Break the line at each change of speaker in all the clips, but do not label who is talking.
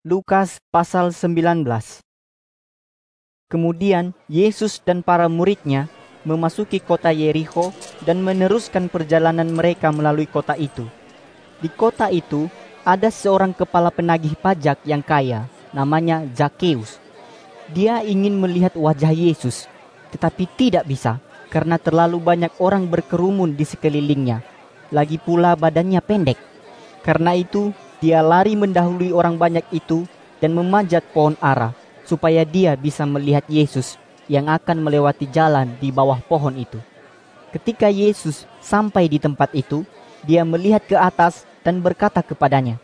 Lukas pasal 19 Kemudian Yesus dan para muridnya memasuki kota Yeriko dan meneruskan perjalanan mereka melalui kota itu. Di kota itu ada seorang kepala penagih pajak yang kaya, namanya Zakheus. Dia ingin melihat wajah Yesus, tetapi tidak bisa karena terlalu banyak orang berkerumun di sekelilingnya. Lagi pula badannya pendek. Karena itu, dia lari mendahului orang banyak itu dan memanjat pohon ara supaya dia bisa melihat Yesus yang akan melewati jalan di bawah pohon itu. Ketika Yesus sampai di tempat itu, dia melihat ke atas dan berkata kepadanya,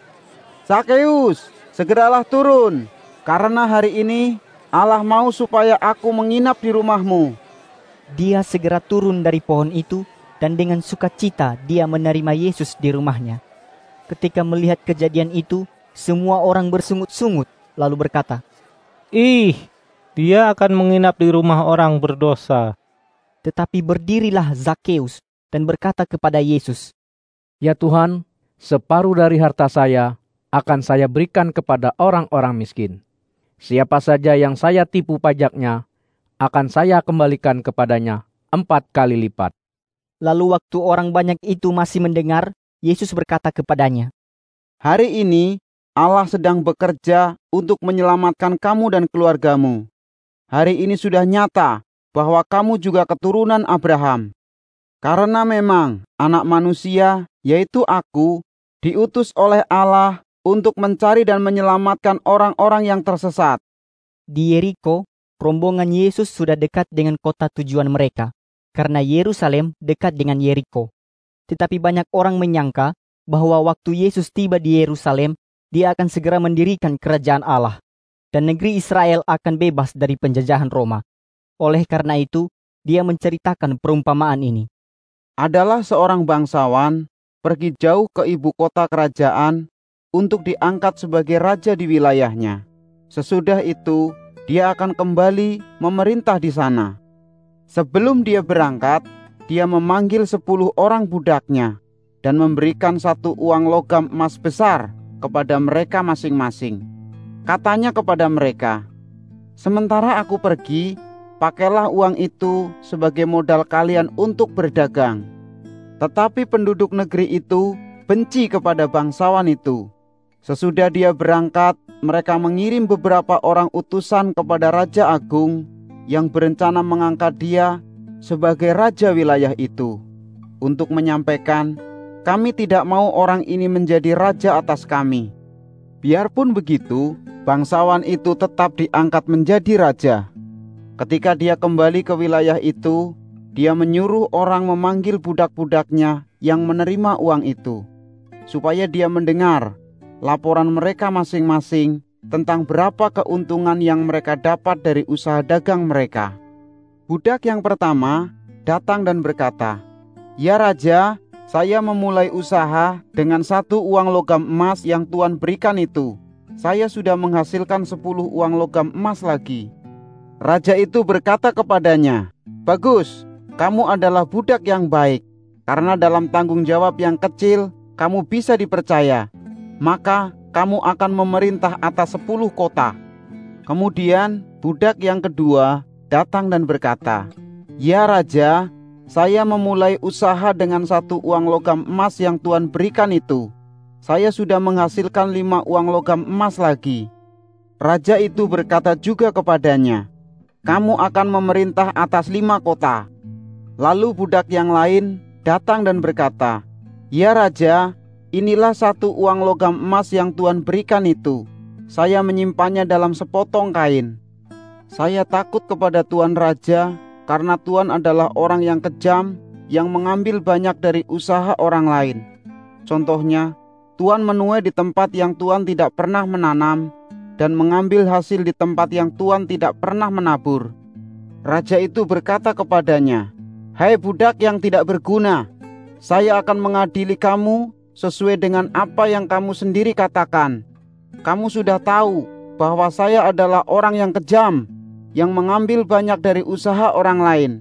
Sakeus, segeralah turun, karena hari ini Allah mau supaya aku menginap di rumahmu.
Dia segera turun dari pohon itu dan dengan sukacita dia menerima Yesus di rumahnya. Ketika melihat kejadian itu, semua orang bersungut-sungut lalu berkata,
Ih, dia akan menginap di rumah orang berdosa.
Tetapi berdirilah Zakheus dan berkata kepada Yesus,
Ya Tuhan, separuh dari harta saya akan saya berikan kepada orang-orang miskin. Siapa saja yang saya tipu pajaknya, akan saya kembalikan kepadanya empat kali lipat.
Lalu waktu orang banyak itu masih mendengar, Yesus berkata kepadanya,
Hari ini Allah sedang bekerja untuk menyelamatkan kamu dan keluargamu. Hari ini sudah nyata bahwa kamu juga keturunan Abraham. Karena memang anak manusia, yaitu aku, diutus oleh Allah untuk mencari dan menyelamatkan orang-orang yang tersesat.
Di Yeriko, rombongan Yesus sudah dekat dengan kota tujuan mereka, karena Yerusalem dekat dengan Yeriko. Tetapi banyak orang menyangka bahwa waktu Yesus tiba di Yerusalem, dia akan segera mendirikan kerajaan Allah, dan negeri Israel akan bebas dari penjajahan Roma. Oleh karena itu, dia menceritakan perumpamaan ini.
Adalah seorang bangsawan pergi jauh ke ibu kota kerajaan untuk diangkat sebagai raja di wilayahnya. Sesudah itu, dia akan kembali memerintah di sana. Sebelum dia berangkat, dia memanggil sepuluh orang budaknya dan memberikan satu uang logam emas besar kepada mereka masing-masing. Katanya kepada mereka, "Sementara aku pergi, pakailah uang itu sebagai modal kalian untuk berdagang." Tetapi penduduk negeri itu benci kepada bangsawan itu. Sesudah dia berangkat, mereka mengirim beberapa orang utusan kepada Raja Agung yang berencana mengangkat dia sebagai raja wilayah itu untuk menyampaikan, "Kami tidak mau orang ini menjadi raja atas kami." Biarpun begitu, bangsawan itu tetap diangkat menjadi raja. Ketika dia kembali ke wilayah itu, dia menyuruh orang memanggil budak-budaknya yang menerima uang itu, supaya dia mendengar laporan mereka masing-masing tentang berapa keuntungan yang mereka dapat dari usaha dagang mereka. Budak yang pertama datang dan berkata, "Ya Raja, saya memulai usaha dengan satu uang logam emas yang Tuhan berikan itu. Saya sudah menghasilkan sepuluh uang logam emas lagi." Raja itu berkata kepadanya, "Bagus, kamu adalah budak yang baik, karena dalam tanggung jawab yang kecil kamu bisa dipercaya. Maka kamu akan memerintah atas sepuluh kota." Kemudian budak yang kedua datang dan berkata, "Ya Raja, saya memulai usaha dengan satu uang logam emas yang Tuhan berikan itu. Saya sudah menghasilkan lima uang logam emas lagi." Raja itu berkata juga kepadanya, "Kamu akan memerintah atas lima kota." Lalu budak yang lain datang dan berkata, "Ya Raja, inilah satu uang logam emas yang Tuhan berikan itu. Saya menyimpannya dalam sepotong kain." Saya takut kepada Tuan Raja karena Tuan adalah orang yang kejam yang mengambil banyak dari usaha orang lain. Contohnya, Tuan menuai di tempat yang Tuan tidak pernah menanam dan mengambil hasil di tempat yang Tuan tidak pernah menabur. Raja itu berkata kepadanya, "Hai budak yang tidak berguna, saya akan mengadili kamu sesuai dengan apa yang kamu sendiri katakan. Kamu sudah tahu bahwa saya adalah orang yang kejam yang mengambil banyak dari usaha orang lain.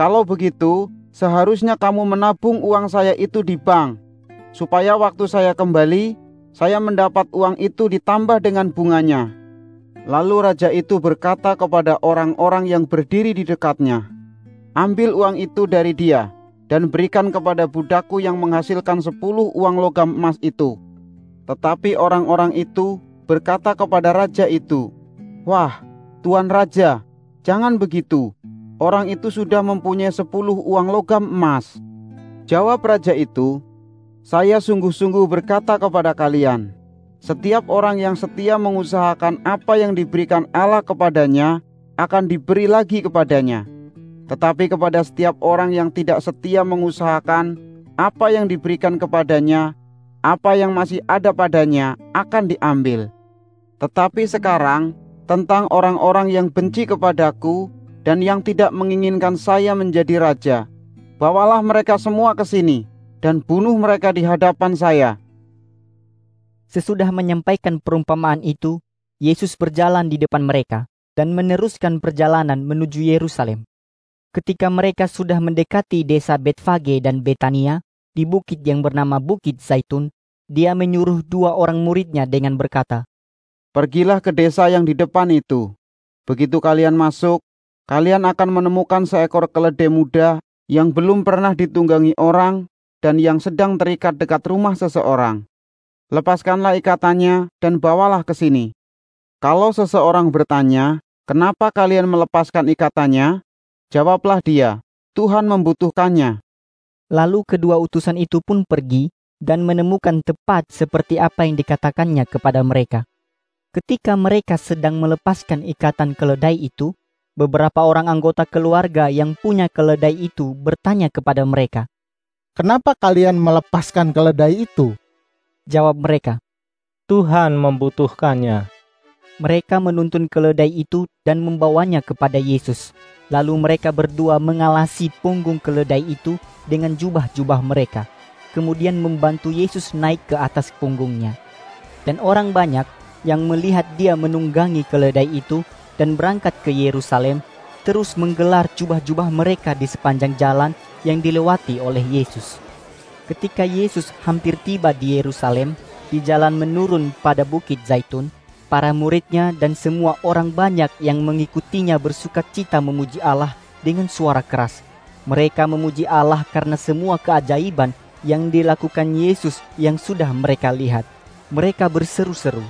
Kalau begitu, seharusnya kamu menabung uang saya itu di bank, supaya waktu saya kembali, saya mendapat uang itu ditambah dengan bunganya. Lalu raja itu berkata kepada orang-orang yang berdiri di dekatnya, "Ambil uang itu dari dia dan berikan kepada budakku yang menghasilkan sepuluh uang logam emas itu." Tetapi orang-orang itu berkata kepada raja itu, "Wah, tuan raja, jangan begitu. Orang itu sudah mempunyai sepuluh uang logam emas." Jawab raja itu, "Saya sungguh-sungguh berkata kepada kalian, setiap orang yang setia mengusahakan apa yang diberikan Allah kepadanya akan diberi lagi kepadanya." Tetapi kepada setiap orang yang tidak setia mengusahakan apa yang diberikan kepadanya, apa yang masih ada padanya akan diambil. Tetapi sekarang tentang orang-orang yang benci kepadaku dan yang tidak menginginkan saya menjadi raja, bawalah mereka semua ke sini dan bunuh mereka di hadapan saya.
Sesudah menyampaikan perumpamaan itu, Yesus berjalan di depan mereka dan meneruskan perjalanan menuju Yerusalem. Ketika mereka sudah mendekati desa Betfage dan Betania, di bukit yang bernama Bukit Zaitun, dia menyuruh dua orang muridnya dengan berkata,
Pergilah ke desa yang di depan itu. Begitu kalian masuk, kalian akan menemukan seekor keledai muda yang belum pernah ditunggangi orang dan yang sedang terikat dekat rumah seseorang. Lepaskanlah ikatannya dan bawalah ke sini. Kalau seseorang bertanya, "Kenapa kalian melepaskan ikatannya?" Jawablah dia, Tuhan membutuhkannya.
Lalu kedua utusan itu pun pergi dan menemukan tepat seperti apa yang dikatakannya kepada mereka. Ketika mereka sedang melepaskan ikatan keledai itu, beberapa orang anggota keluarga yang punya keledai itu bertanya kepada mereka,
Kenapa kalian melepaskan keledai itu?
Jawab mereka,
Tuhan membutuhkannya.
Mereka menuntun keledai itu dan membawanya kepada Yesus. Lalu mereka berdua mengalasi punggung keledai itu dengan jubah-jubah mereka. Kemudian membantu Yesus naik ke atas punggungnya. Dan orang banyak yang melihat dia menunggangi keledai itu dan berangkat ke Yerusalem terus menggelar jubah-jubah mereka di sepanjang jalan yang dilewati oleh Yesus. Ketika Yesus hampir tiba di Yerusalem, di jalan menurun pada Bukit Zaitun, para muridnya dan semua orang banyak yang mengikutinya bersuka cita memuji Allah dengan suara keras. Mereka memuji Allah karena semua keajaiban yang dilakukan Yesus yang sudah mereka lihat. Mereka berseru-seru,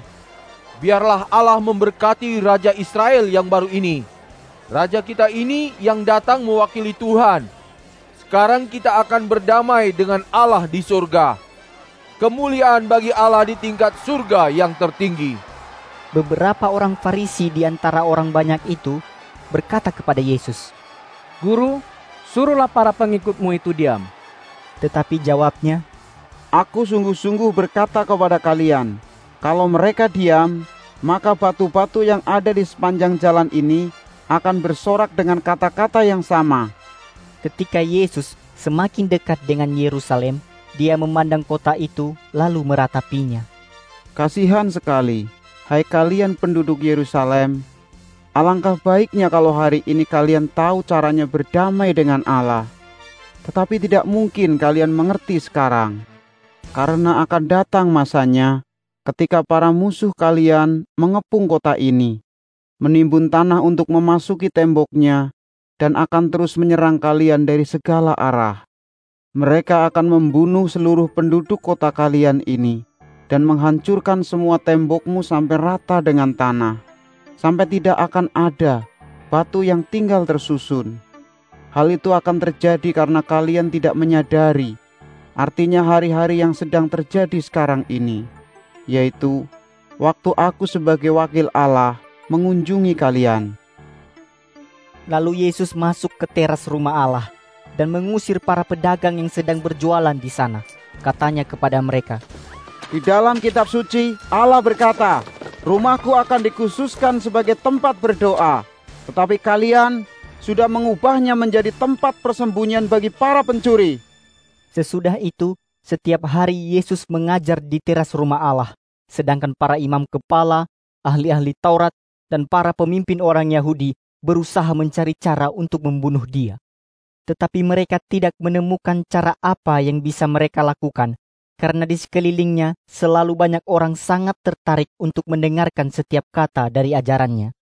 Biarlah Allah memberkati Raja Israel yang baru ini. Raja kita ini yang datang mewakili Tuhan. Sekarang kita akan berdamai dengan Allah di surga. Kemuliaan bagi Allah di tingkat surga yang tertinggi.
Beberapa orang Farisi di antara orang banyak itu berkata kepada Yesus,
Guru, suruhlah para pengikutmu itu diam.
tetapi jawabnya,
Aku sungguh-sungguh berkata kepada kalian, kalau mereka diam, maka batu-batu yang ada di sepanjang jalan ini akan bersorak dengan kata-kata yang sama.
Ketika Yesus semakin dekat dengan Yerusalem, dia memandang kota itu lalu meratapinya.
Kasihan sekali, hai kalian penduduk Yerusalem. Alangkah baiknya kalau hari ini kalian tahu caranya berdamai dengan Allah. Tetapi tidak mungkin kalian mengerti sekarang. Karena akan datang masanya ketika para musuh kalian mengepung kota ini, menimbun tanah untuk memasuki temboknya, dan akan terus menyerang kalian dari segala arah. Mereka akan membunuh seluruh penduduk kota kalian ini dan menghancurkan semua tembokmu sampai rata dengan tanah, sampai tidak akan ada batu yang tinggal tersusun. Hal itu akan terjadi karena kalian tidak menyadari artinya hari-hari yang sedang terjadi sekarang ini, yaitu waktu aku sebagai wakil Allah mengunjungi kalian.
Lalu Yesus masuk ke teras rumah Allah dan mengusir para pedagang yang sedang berjualan di sana. Katanya kepada mereka,
Di dalam kitab suci, Allah berkata, Rumahku akan dikhususkan sebagai tempat berdoa, tetapi kalian sudah mengubahnya menjadi tempat persembunyian bagi para pencuri.
Sesudah itu, setiap hari Yesus mengajar di teras rumah Allah, sedangkan para imam kepala, ahli-ahli Taurat, dan para pemimpin orang Yahudi berusaha mencari cara untuk membunuh dia. Tetapi mereka tidak menemukan cara apa yang bisa mereka lakukan, karena di sekelilingnya selalu banyak orang sangat tertarik untuk mendengarkan setiap kata dari ajarannya.